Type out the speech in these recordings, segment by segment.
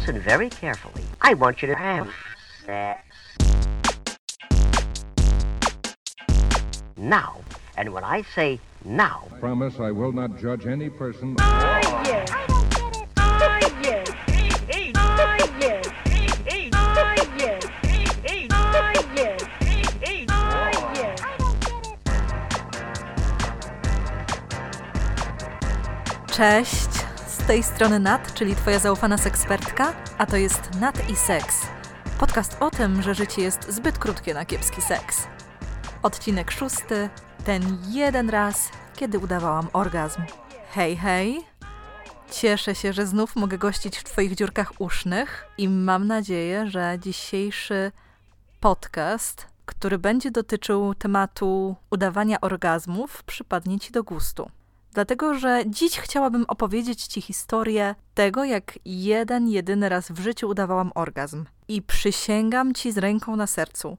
listen very carefully. I want you to have sex. Now. And when I say now, Promise I will not judge any person. Cześć, z tej strony Nat, czyli Twoja zaufana sekspertka, a to jest Nat i Seks. Podcast o tym, że życie jest zbyt krótkie na kiepski seks. Odcinek szósty, ten jeden raz, kiedy udawałam orgazm. Hej, hej! Cieszę się, że znów mogę gościć w Twoich dziurkach usznych i mam nadzieję, że dzisiejszy podcast, który będzie dotyczył tematu udawania orgazmów, przypadnie Ci do gustu. Dlatego, że dziś chciałabym opowiedzieć Ci historię tego, jak jeden, jedyny raz w życiu udawałam orgazm. I przysięgam Ci z ręką na sercu,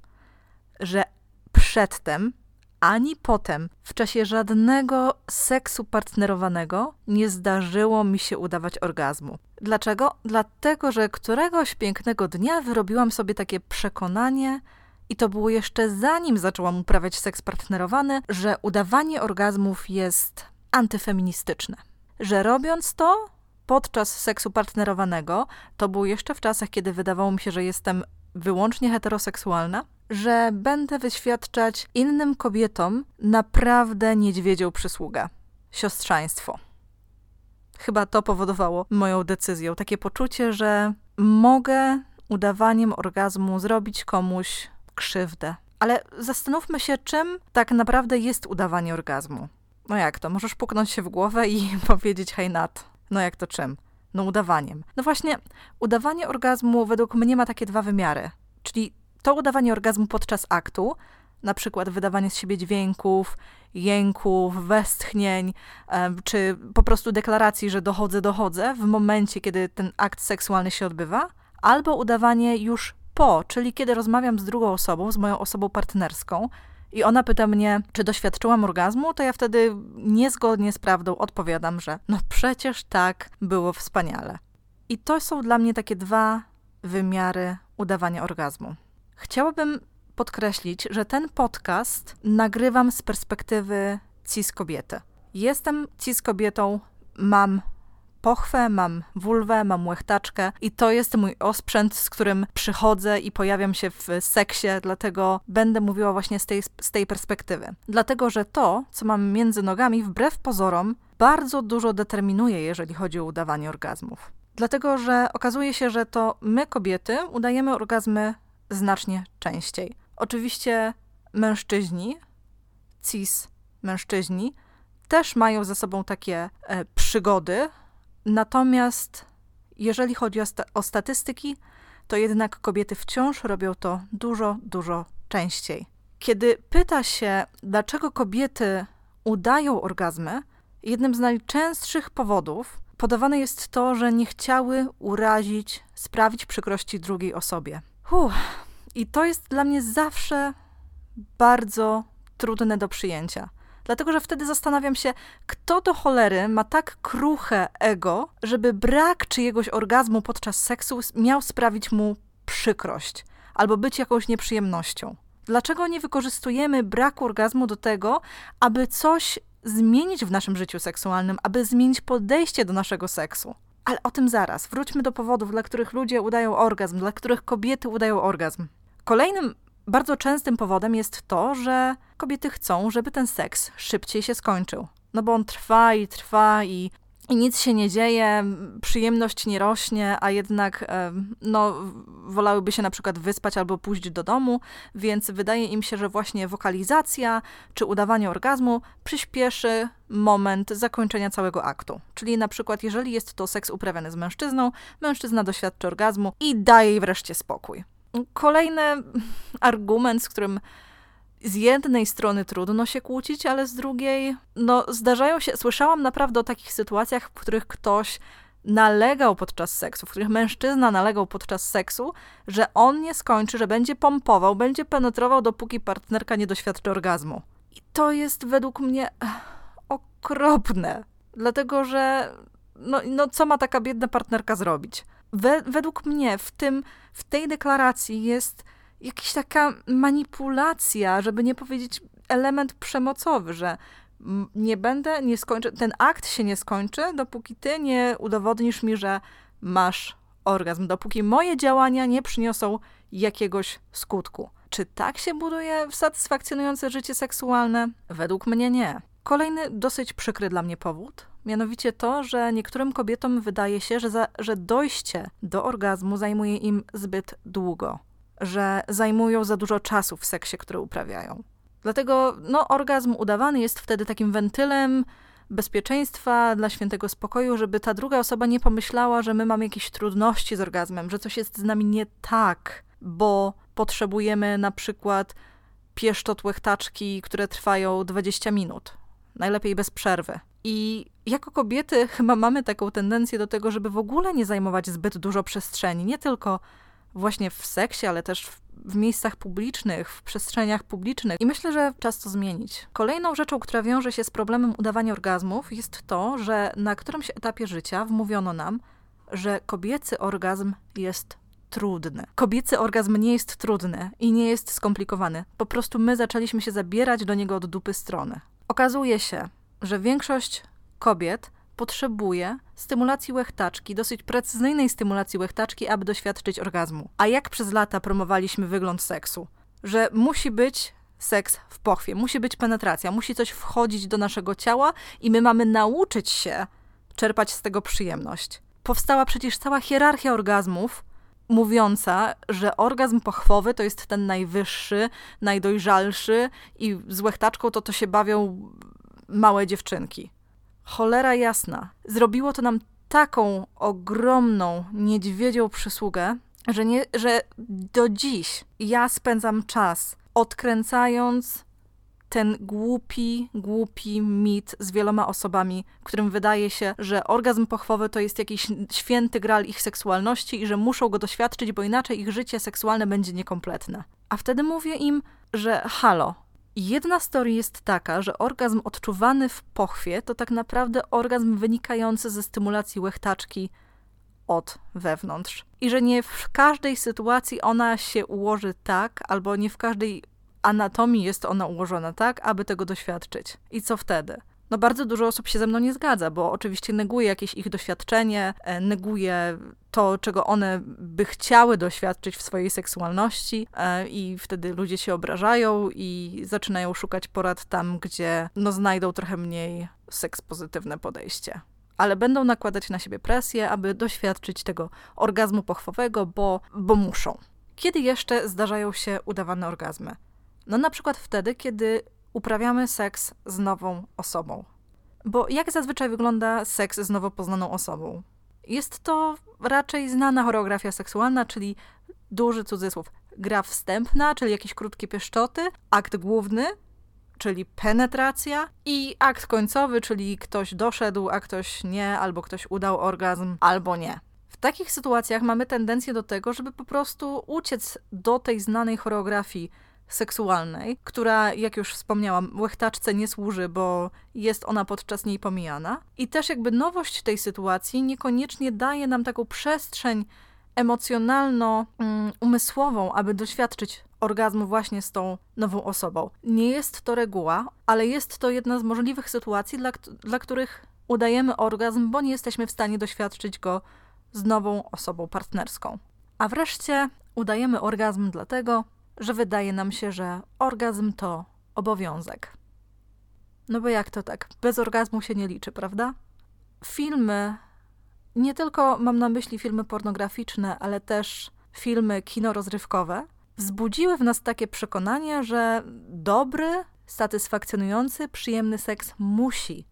że przedtem ani potem, w czasie żadnego seksu partnerowanego, nie zdarzyło mi się udawać orgazmu. Dlaczego? Dlatego, że któregoś pięknego dnia wyrobiłam sobie takie przekonanie, i to było jeszcze zanim zaczęłam uprawiać seks partnerowany, że udawanie orgazmów jest antyfeministyczne. Że robiąc to podczas seksu partnerowanego, to było jeszcze w czasach, kiedy wydawało mi się, że jestem wyłącznie heteroseksualna, że będę wyświadczać innym kobietom naprawdę niedźwiedzią przysługę. Siostrzaństwo. Chyba to powodowało moją decyzję. Takie poczucie, że mogę udawaniem orgazmu zrobić komuś krzywdę. Ale zastanówmy się, czym tak naprawdę jest udawanie orgazmu. No jak to? Możesz puknąć się w głowę i powiedzieć, hej Nat, no jak to czym? No udawaniem. No właśnie, udawanie orgazmu według mnie ma takie dwa wymiary. Czyli to udawanie orgazmu podczas aktu, na przykład wydawanie z siebie dźwięków, jęków, westchnień, czy po prostu deklaracji, że dochodzę, dochodzę w momencie, kiedy ten akt seksualny się odbywa, albo udawanie już po, czyli kiedy rozmawiam z drugą osobą, z moją osobą partnerską, i ona pyta mnie, czy doświadczyłam orgazmu, to ja wtedy niezgodnie z prawdą odpowiadam, że no przecież tak, było wspaniale. I to są dla mnie takie dwa wymiary udawania orgazmu. Chciałabym podkreślić, że ten podcast nagrywam z perspektywy cis kobiety. Jestem cis kobietą, mam pochwę, mam wulwę, mam łechtaczkę i to jest mój osprzęt, z którym przychodzę i pojawiam się w seksie, dlatego będę mówiła właśnie z tej, z tej perspektywy. Dlatego, że to, co mam między nogami, wbrew pozorom, bardzo dużo determinuje, jeżeli chodzi o udawanie orgazmów. Dlatego, że okazuje się, że to my, kobiety, udajemy orgazmy znacznie częściej. Oczywiście mężczyźni, cis mężczyźni, też mają ze sobą takie e, przygody, natomiast jeżeli chodzi o, sta- o statystyki, to jednak kobiety wciąż robią to dużo, dużo częściej. Kiedy pyta się, dlaczego kobiety udają orgazmy, jednym z najczęstszych powodów podawane jest to, że nie chciały urazić, sprawić przykrości drugiej osobie. Uff. I to jest dla mnie zawsze bardzo trudne do przyjęcia. Dlatego, że wtedy zastanawiam się, kto do cholery ma tak kruche ego, żeby brak czyjegoś orgazmu podczas seksu miał sprawić mu przykrość albo być jakąś nieprzyjemnością. Dlaczego nie wykorzystujemy braku orgazmu do tego, aby coś zmienić w naszym życiu seksualnym, aby zmienić podejście do naszego seksu? Ale o tym zaraz. Wróćmy do powodów, dla których ludzie udają orgazm, dla których kobiety udają orgazm. Kolejnym bardzo częstym powodem jest to, że kobiety chcą, żeby ten seks szybciej się skończył. No bo on trwa i trwa i, i nic się nie dzieje, przyjemność nie rośnie, a jednak no, wolałyby się na przykład wyspać albo pójść do domu, więc wydaje im się, że właśnie wokalizacja czy udawanie orgazmu przyspieszy moment zakończenia całego aktu. Czyli na przykład, jeżeli jest to seks uprawiany z mężczyzną, mężczyzna doświadczy orgazmu i daje jej wreszcie spokój. Kolejny argument, z którym z jednej strony trudno się kłócić, ale z drugiej, no zdarzają się, słyszałam naprawdę o takich sytuacjach, w których ktoś nalegał podczas seksu, w których mężczyzna nalegał podczas seksu, że on nie skończy, że będzie pompował, będzie penetrował, dopóki partnerka nie doświadczy orgazmu. I to jest według mnie okropne, dlatego że no, no co ma taka biedna partnerka zrobić? We, według mnie w, tym, w tej deklaracji jest jakaś taka manipulacja, żeby nie powiedzieć element przemocowy, że nie będę, nie skończę, ten akt się nie skończy, dopóki ty nie udowodnisz mi, że masz orgazm, dopóki moje działania nie przyniosą jakiegoś skutku. Czy tak się buduje satysfakcjonujące życie seksualne? Według mnie nie. Kolejny dosyć przykry dla mnie powód, mianowicie to, że niektórym kobietom wydaje się, że, za, że dojście do orgazmu zajmuje im zbyt długo, że zajmują za dużo czasu w seksie, który uprawiają. Dlatego no, orgazm udawany jest wtedy takim wentylem bezpieczeństwa, dla świętego spokoju, żeby ta druga osoba nie pomyślała, że my mamy jakieś trudności z orgazmem, że coś jest z nami nie tak, bo potrzebujemy na przykład pieszczot łechtaczki, które trwają 20 minut. Najlepiej bez przerwy. I jako kobiety chyba mamy taką tendencję do tego, żeby w ogóle nie zajmować zbyt dużo przestrzeni, nie tylko właśnie w seksie, ale też w w miejscach publicznych, w przestrzeniach publicznych. I myślę, że czas to zmienić. Kolejną rzeczą, która wiąże się z problemem udawania orgazmów, jest to, że na którymś etapie życia wmówiono nam, że kobiecy orgazm jest trudny. Kobiecy orgazm nie jest trudny i nie jest skomplikowany. Po prostu my zaczęliśmy się zabierać do niego od dupy strony. Okazuje się, że większość kobiet potrzebuje stymulacji łechtaczki, dosyć precyzyjnej stymulacji łechtaczki, aby doświadczyć orgazmu. A jak przez lata promowaliśmy wygląd seksu? Że musi być seks w pochwie, musi być penetracja, musi coś wchodzić do naszego ciała i my mamy nauczyć się czerpać z tego przyjemność. Powstała przecież cała hierarchia orgazmów, mówiąca, że orgazm pochwowy to jest ten najwyższy, najdojrzalszy i z łechtaczką to to się bawią małe dziewczynki. Cholera jasna. Zrobiło to nam taką ogromną, niedźwiedzią przysługę, że, nie, że do dziś ja spędzam czas odkręcając ten głupi, głupi mit z wieloma osobami, którym wydaje się, że orgazm pochwowy to jest jakiś święty gral ich seksualności i że muszą go doświadczyć, bo inaczej ich życie seksualne będzie niekompletne. A wtedy mówię im, że halo, Jedna z jest taka, że orgazm odczuwany w pochwie to tak naprawdę orgazm wynikający ze stymulacji łechtaczki od wewnątrz. I że nie w każdej sytuacji ona się ułoży tak, albo nie w każdej anatomii jest ona ułożona tak, aby tego doświadczyć. I co wtedy? No bardzo dużo osób się ze mną nie zgadza, bo oczywiście neguje jakieś ich doświadczenie, e, neguje to, czego one by chciały doświadczyć w swojej seksualności e, i wtedy ludzie się obrażają i zaczynają szukać porad tam, gdzie no znajdą trochę mniej seks pozytywne podejście. Ale będą nakładać na siebie presję, aby doświadczyć tego orgazmu pochwowego, bo, bo muszą. Kiedy jeszcze zdarzają się udawane orgazmy? No na przykład wtedy, kiedy uprawiamy seks z nową osobą. Bo jak zazwyczaj wygląda seks z nowo poznaną osobą? Jest to raczej znana choreografia seksualna, czyli duży cudzysłów, gra wstępna, czyli jakieś krótkie pieszczoty, akt główny, czyli penetracja i akt końcowy, czyli ktoś doszedł, a ktoś nie, albo ktoś udał orgazm, albo nie. W takich sytuacjach mamy tendencję do tego, żeby po prostu uciec do tej znanej choreografii seksualnej, która, jak już wspomniałam, łechtaczce nie służy, bo jest ona podczas niej pomijana. I też jakby nowość tej sytuacji niekoniecznie daje nam taką przestrzeń emocjonalno-umysłową, mm, aby doświadczyć orgazmu właśnie z tą nową osobą. Nie jest to reguła, ale jest to jedna z możliwych sytuacji, dla, dla których udajemy orgazm, bo nie jesteśmy w stanie doświadczyć go z nową osobą partnerską. A wreszcie udajemy orgazm dlatego, że wydaje nam się, że orgazm to obowiązek. No bo jak to tak? Bez orgazmu się nie liczy, prawda? Filmy, nie tylko mam na myśli filmy pornograficzne, ale też filmy kino rozrywkowe, wzbudziły w nas takie przekonanie, że dobry, satysfakcjonujący, przyjemny seks musi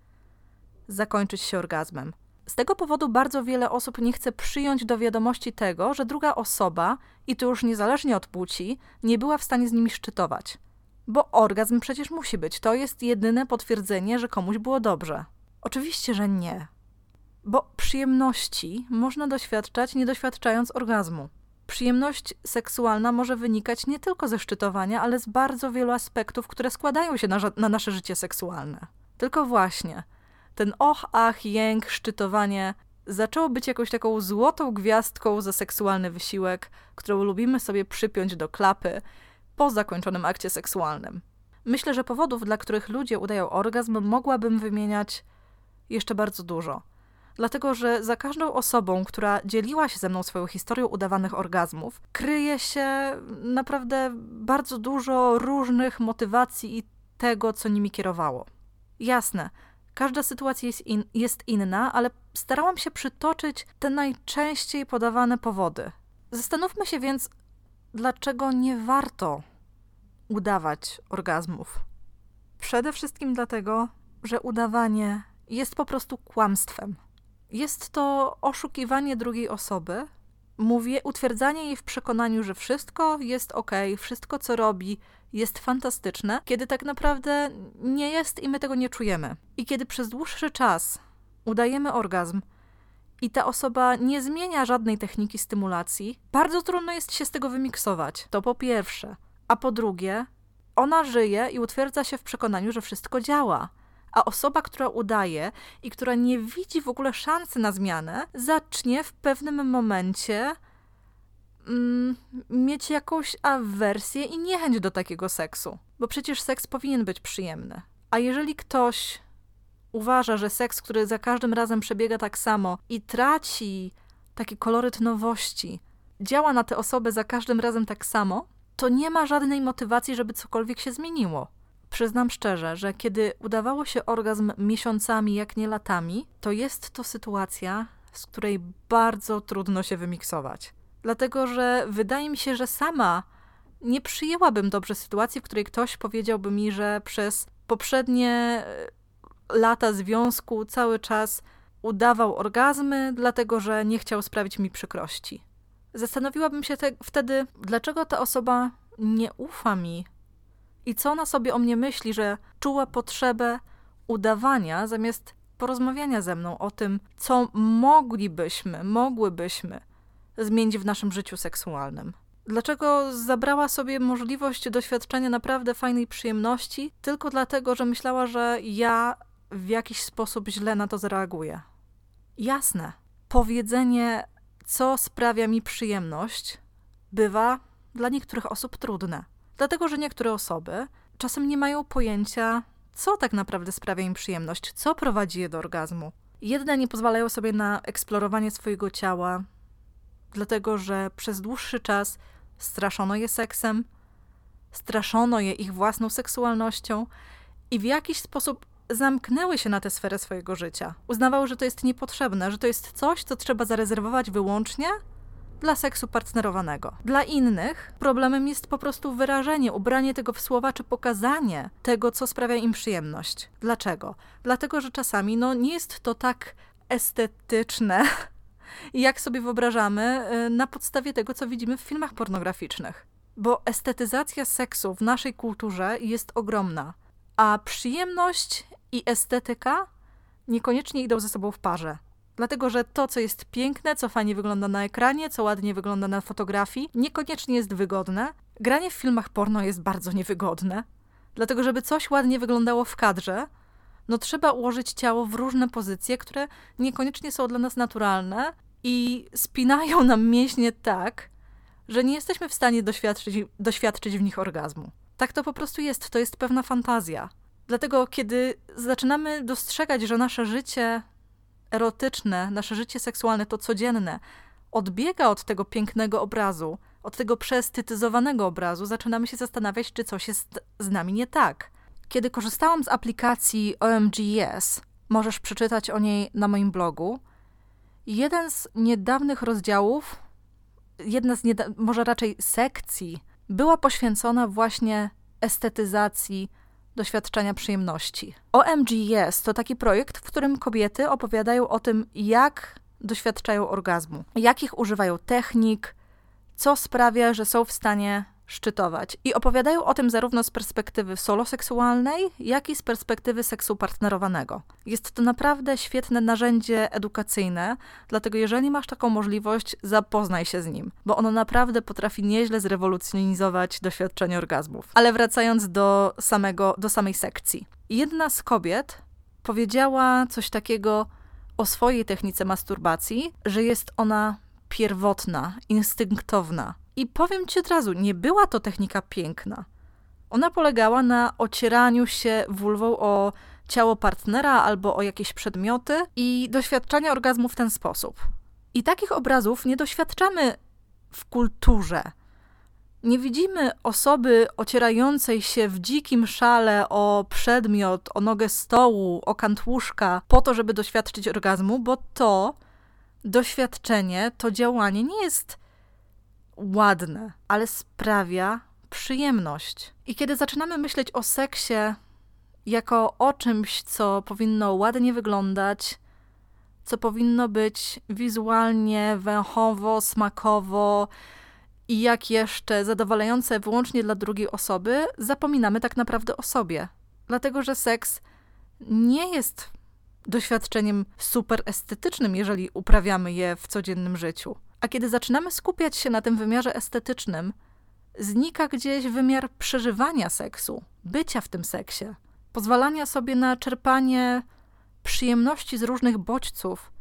zakończyć się orgazmem. Z tego powodu bardzo wiele osób nie chce przyjąć do wiadomości tego, że druga osoba, i to już niezależnie od płci, nie była w stanie z nimi szczytować. Bo orgazm przecież musi być. To jest jedyne potwierdzenie, że komuś było dobrze. Oczywiście, że nie. Bo przyjemności można doświadczać nie doświadczając orgazmu. Przyjemność seksualna może wynikać nie tylko ze szczytowania, ale z bardzo wielu aspektów, które składają się na, na nasze życie seksualne. Tylko właśnie, ten och, ach, jęk, szczytowanie zaczęło być jakąś taką złotą gwiazdką za seksualny wysiłek, którą lubimy sobie przypiąć do klapy po zakończonym akcie seksualnym. Myślę, że powodów, dla których ludzie udają orgazm, mogłabym wymieniać jeszcze bardzo dużo. Dlatego, że za każdą osobą, która dzieliła się ze mną swoją historią udawanych orgazmów, kryje się naprawdę bardzo dużo różnych motywacji i tego, co nimi kierowało. Jasne, każda sytuacja jest, in, jest inna, ale starałam się przytoczyć te najczęściej podawane powody. Zastanówmy się więc, dlaczego nie warto udawać orgazmów. Przede wszystkim dlatego, że udawanie jest po prostu kłamstwem. Jest to oszukiwanie drugiej osoby, mówię, utwierdzanie jej w przekonaniu, że wszystko jest ok, wszystko co robi jest fantastyczne, kiedy tak naprawdę nie jest i my tego nie czujemy. I kiedy przez dłuższy czas udajemy orgazm i ta osoba nie zmienia żadnej techniki stymulacji, bardzo trudno jest się z tego wymiksować. To po pierwsze. A po drugie, ona żyje i utwierdza się w przekonaniu, że wszystko działa. A osoba, która udaje i która nie widzi w ogóle szansy na zmianę, zacznie w pewnym momencie mm, mieć jakąś awersję i niechęć do takiego seksu. Bo przecież seks powinien być przyjemny. A jeżeli ktoś uważa, że seks, który za każdym razem przebiega tak samo i traci taki koloryt nowości, działa na tę osobę za każdym razem tak samo, to nie ma żadnej motywacji, żeby cokolwiek się zmieniło. Przyznam szczerze, że kiedy udawało się orgazm miesiącami, jak nie latami, to jest to sytuacja, z której bardzo trudno się wymiksować. Dlatego, że wydaje mi się, że sama nie przyjęłabym dobrze sytuacji, w której ktoś powiedziałby mi, że przez poprzednie e, lata związku cały czas udawał orgazmy, dlatego że nie chciał sprawić mi przykrości. Zastanowiłabym się te, wtedy, dlaczego ta osoba nie ufa mi i co ona sobie o mnie myśli, że czuła potrzebę udawania zamiast porozmawiania ze mną o tym, co moglibyśmy, mogłybyśmy zmienić w naszym życiu seksualnym. Dlaczego zabrała sobie możliwość doświadczenia naprawdę fajnej przyjemności tylko dlatego, że myślała, że ja w jakiś sposób źle na to zareaguję? Jasne. Powiedzenie co sprawia mi przyjemność, bywa dla niektórych osób trudne. Dlatego, że niektóre osoby czasem nie mają pojęcia, co tak naprawdę sprawia im przyjemność, co prowadzi je do orgazmu. Jedne nie pozwalają sobie na eksplorowanie swojego ciała, dlatego że przez dłuższy czas straszono je seksem, straszono je ich własną seksualnością i w jakiś sposób zamknęły się na tę sferę swojego życia. Uznawały, że to jest niepotrzebne, że to jest coś, co trzeba zarezerwować wyłącznie dla seksu partnerowanego. Dla innych problemem jest po prostu wyrażenie, ubranie tego w słowa czy pokazanie tego, co sprawia im przyjemność. Dlaczego? Dlatego, że czasami no, nie jest to tak estetyczne, jak sobie wyobrażamy y, na podstawie tego, co widzimy w filmach pornograficznych. Bo estetyzacja seksu w naszej kulturze jest ogromna, a przyjemność i estetyka niekoniecznie idą ze sobą w parze. Dlatego, że to, co jest piękne, co fajnie wygląda na ekranie, co ładnie wygląda na fotografii, niekoniecznie jest wygodne. Granie w filmach porno jest bardzo niewygodne. Dlatego, żeby coś ładnie wyglądało w kadrze, no trzeba ułożyć ciało w różne pozycje, które niekoniecznie są dla nas naturalne i spinają nam mięśnie tak, że nie jesteśmy w stanie doświadczyć, doświadczyć w nich orgazmu. Tak to po prostu jest, to jest pewna fantazja. Dlatego, kiedy zaczynamy dostrzegać, że nasze życie erotyczne, nasze życie seksualne, to codzienne, odbiega od tego pięknego obrazu, od tego przestetyzowanego obrazu, zaczynamy się zastanawiać, czy coś jest z nami nie tak. Kiedy korzystałam z aplikacji OMGS, możesz przeczytać o niej na moim blogu, jeden z niedawnych rozdziałów, jedna z może raczej sekcji, była poświęcona właśnie estetyzacji doświadczenia przyjemności. OMGS to taki projekt, w którym kobiety opowiadają o tym, jak doświadczają orgazmu, jakich używają technik, co sprawia, że są w stanie szczytować. I opowiadają o tym zarówno z perspektywy soloseksualnej, jak i z perspektywy seksu partnerowanego. Jest to naprawdę świetne narzędzie edukacyjne, dlatego jeżeli masz taką możliwość, zapoznaj się z nim, bo ono naprawdę potrafi nieźle zrewolucjonizować doświadczenie orgazmów. Ale wracając do, samego, do samej sekcji. Jedna z kobiet powiedziała coś takiego: o swojej technice masturbacji, że jest ona pierwotna, instynktowna. I powiem ci od razu, nie była to technika piękna. Ona polegała na ocieraniu się wulwą o ciało partnera albo o jakieś przedmioty i doświadczania orgazmu w ten sposób. I takich obrazów nie doświadczamy w kulturze. Nie widzimy osoby ocierającej się w dzikim szale o przedmiot, o nogę stołu, o kant łóżka, po to, żeby doświadczyć orgazmu, bo to doświadczenie, to działanie nie jest ładne, ale sprawia przyjemność. I kiedy zaczynamy myśleć o seksie jako o czymś, co powinno ładnie wyglądać, co powinno być wizualnie, węchowo, smakowo i jak jeszcze zadowalające wyłącznie dla drugiej osoby, zapominamy tak naprawdę o sobie. Dlatego, że seks nie jest doświadczeniem super estetycznym, jeżeli uprawiamy je w codziennym życiu. A kiedy zaczynamy skupiać się na tym wymiarze estetycznym, znika gdzieś wymiar przeżywania seksu, bycia w tym seksie, pozwalania sobie na czerpanie przyjemności z różnych bodźców,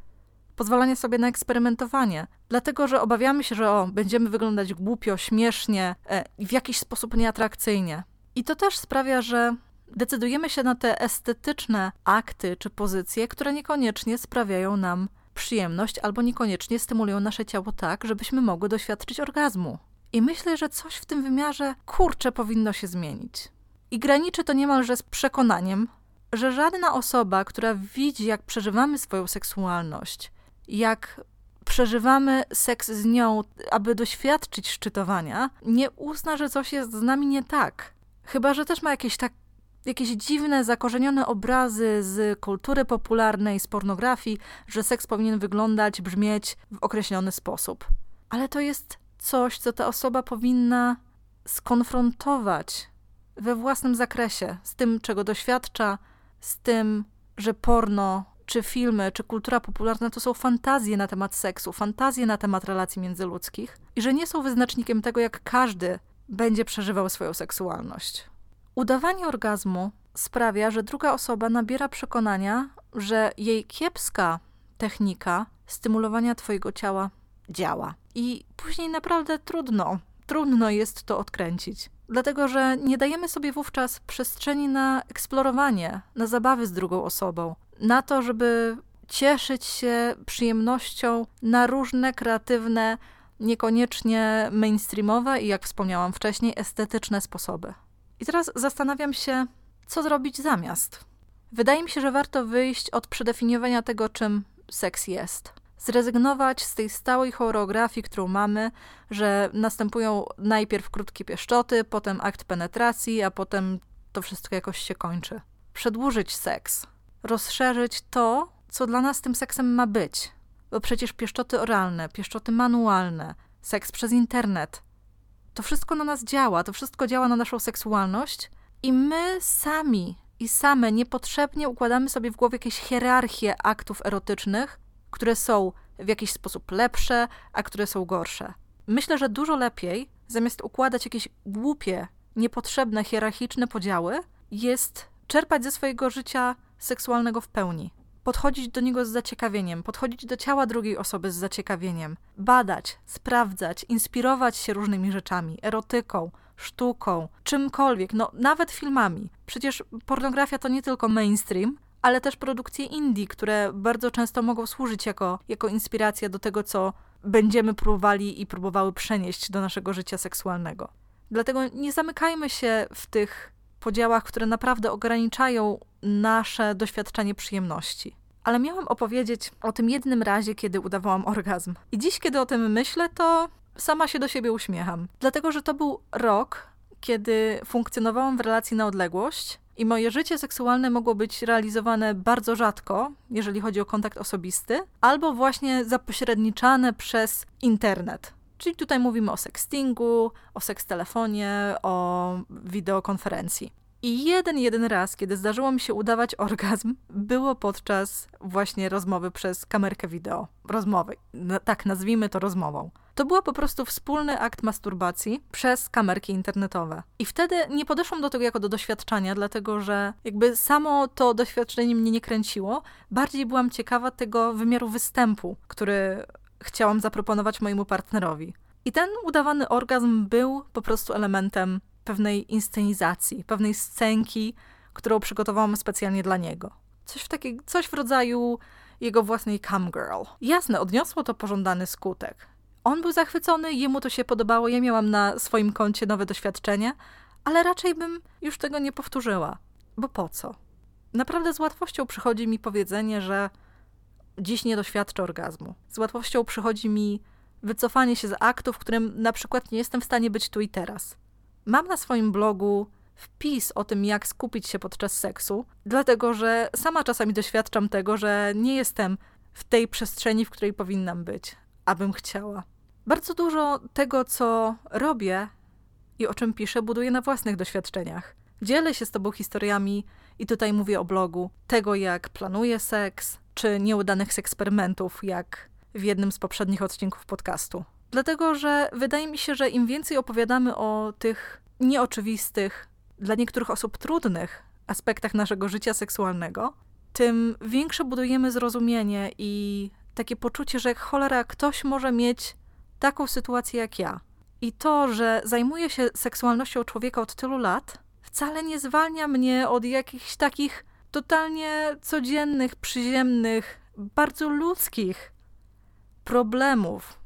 pozwalania sobie na eksperymentowanie, dlatego że obawiamy się, że o, będziemy wyglądać głupio, śmiesznie e, w jakiś sposób nieatrakcyjnie. I to też sprawia, że decydujemy się na te estetyczne akty czy pozycje, które niekoniecznie sprawiają nam przyjemność albo niekoniecznie stymulują nasze ciało tak, żebyśmy mogły doświadczyć orgazmu. I myślę, że coś w tym wymiarze kurcze powinno się zmienić. I graniczy to niemalże z przekonaniem, że żadna osoba, która widzi, jak przeżywamy swoją seksualność, jak przeżywamy seks z nią, aby doświadczyć szczytowania, nie uzna, że coś jest z nami nie tak. Chyba, że też ma jakieś tak jakieś dziwne, zakorzenione obrazy z kultury popularnej, z pornografii, że seks powinien wyglądać, brzmieć w określony sposób. Ale to jest coś, co ta osoba powinna skonfrontować we własnym zakresie z tym, czego doświadcza, z tym, że porno, czy filmy, czy kultura popularna to są fantazje na temat seksu, fantazje na temat relacji międzyludzkich i że nie są wyznacznikiem tego, jak każdy będzie przeżywał swoją seksualność. Udawanie orgazmu sprawia, że druga osoba nabiera przekonania, że jej kiepska technika stymulowania Twojego ciała działa. I później naprawdę trudno, trudno jest to odkręcić. Dlatego, że nie dajemy sobie wówczas przestrzeni na eksplorowanie, na zabawy z drugą osobą, na to, żeby cieszyć się przyjemnością na różne kreatywne, niekoniecznie mainstreamowe i, jak wspomniałam wcześniej, estetyczne sposoby. I teraz zastanawiam się, co zrobić zamiast. Wydaje mi się, że warto wyjść od przedefiniowania tego, czym seks jest. Zrezygnować z tej stałej choreografii, którą mamy, że następują najpierw krótkie pieszczoty, potem akt penetracji, a potem to wszystko jakoś się kończy. Przedłużyć seks, rozszerzyć to, co dla nas tym seksem ma być. Bo przecież pieszczoty oralne, pieszczoty manualne, seks przez internet, to wszystko na nas działa, to wszystko działa na naszą seksualność i my sami i same niepotrzebnie układamy sobie w głowie jakieś hierarchie aktów erotycznych, które są w jakiś sposób lepsze, a które są gorsze. Myślę, że dużo lepiej, zamiast układać jakieś głupie, niepotrzebne, hierarchiczne podziały, jest czerpać ze swojego życia seksualnego w pełni podchodzić do niego z zaciekawieniem, podchodzić do ciała drugiej osoby z zaciekawieniem, badać, sprawdzać, inspirować się różnymi rzeczami, erotyką, sztuką, czymkolwiek, no nawet filmami. Przecież pornografia to nie tylko mainstream, ale też produkcje indie, które bardzo często mogą służyć jako, jako inspiracja do tego, co będziemy próbowali i próbowały przenieść do naszego życia seksualnego. Dlatego nie zamykajmy się w tych podziałach, które naprawdę ograniczają nasze doświadczenie przyjemności. Ale miałam opowiedzieć o tym jednym razie, kiedy udawałam orgazm. I dziś, kiedy o tym myślę, to sama się do siebie uśmiecham. Dlatego, że to był rok, kiedy funkcjonowałam w relacji na odległość i moje życie seksualne mogło być realizowane bardzo rzadko, jeżeli chodzi o kontakt osobisty, albo właśnie zapośredniczane przez internet. Czyli tutaj mówimy o sextingu, o sekstelefonie, o wideokonferencji. I jeden, jeden raz, kiedy zdarzyło mi się udawać orgazm, było podczas właśnie rozmowy przez kamerkę wideo. Rozmowy. tak, nazwijmy to rozmową. To była po prostu wspólny akt masturbacji przez kamerki internetowe. I wtedy nie podeszłam do tego jako do doświadczenia, dlatego że jakby samo to doświadczenie mnie nie kręciło. Bardziej byłam ciekawa tego wymiaru występu, który chciałam zaproponować mojemu partnerowi. I ten udawany orgazm był po prostu elementem pewnej inscenizacji, pewnej scenki, którą przygotowałam specjalnie dla niego. Coś w, takiej, coś w rodzaju jego własnej cam girl. Jasne, odniosło to pożądany skutek. On był zachwycony, jemu to się podobało, ja miałam na swoim koncie nowe doświadczenie, ale raczej bym już tego nie powtórzyła. Bo po co? Naprawdę z łatwością przychodzi mi powiedzenie, że dziś nie doświadczę orgazmu. Z łatwością przychodzi mi wycofanie się z aktu, w którym na przykład nie jestem w stanie być tu i teraz. Mam na swoim blogu wpis o tym, jak skupić się podczas seksu, dlatego że sama czasami doświadczam tego, że nie jestem w tej przestrzeni, w której powinnam być, abym chciała. Bardzo dużo tego, co robię i o czym piszę, buduję na własnych doświadczeniach. Dzielę się z Tobą historiami, i tutaj mówię o blogu, tego jak planuję seks, czy nieudanych eksperymentów, jak w jednym z poprzednich odcinków podcastu. Dlatego, że wydaje mi się, że im więcej opowiadamy o tych nieoczywistych, dla niektórych osób trudnych aspektach naszego życia seksualnego, tym większe budujemy zrozumienie i takie poczucie, że cholera, ktoś może mieć taką sytuację jak ja. I to, że zajmuję się seksualnością człowieka od tylu lat, wcale nie zwalnia mnie od jakichś takich totalnie codziennych, przyziemnych, bardzo ludzkich problemów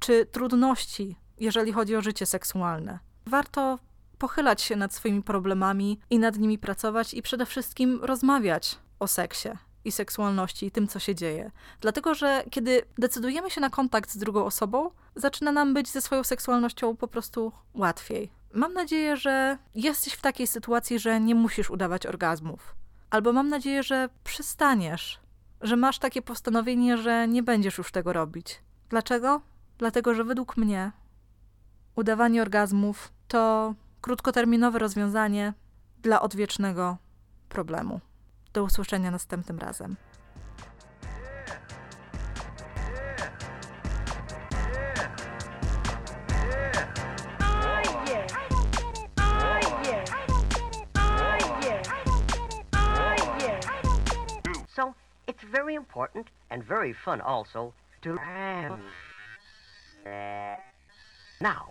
czy trudności, jeżeli chodzi o życie seksualne. Warto pochylać się nad swoimi problemami i nad nimi pracować i przede wszystkim rozmawiać o seksie i seksualności i tym, co się dzieje. Dlatego, że kiedy decydujemy się na kontakt z drugą osobą, zaczyna nam być ze swoją seksualnością po prostu łatwiej. Mam nadzieję, że jesteś w takiej sytuacji, że nie musisz udawać orgazmów. Albo mam nadzieję, że przestaniesz, że masz takie postanowienie, że nie będziesz już tego robić. Dlaczego? Dlatego, że według mnie udawanie orgazmów to krótkoterminowe rozwiązanie dla odwiecznego problemu. Do usłyszenia następnym razem. So it's very important and very fun also to. Now,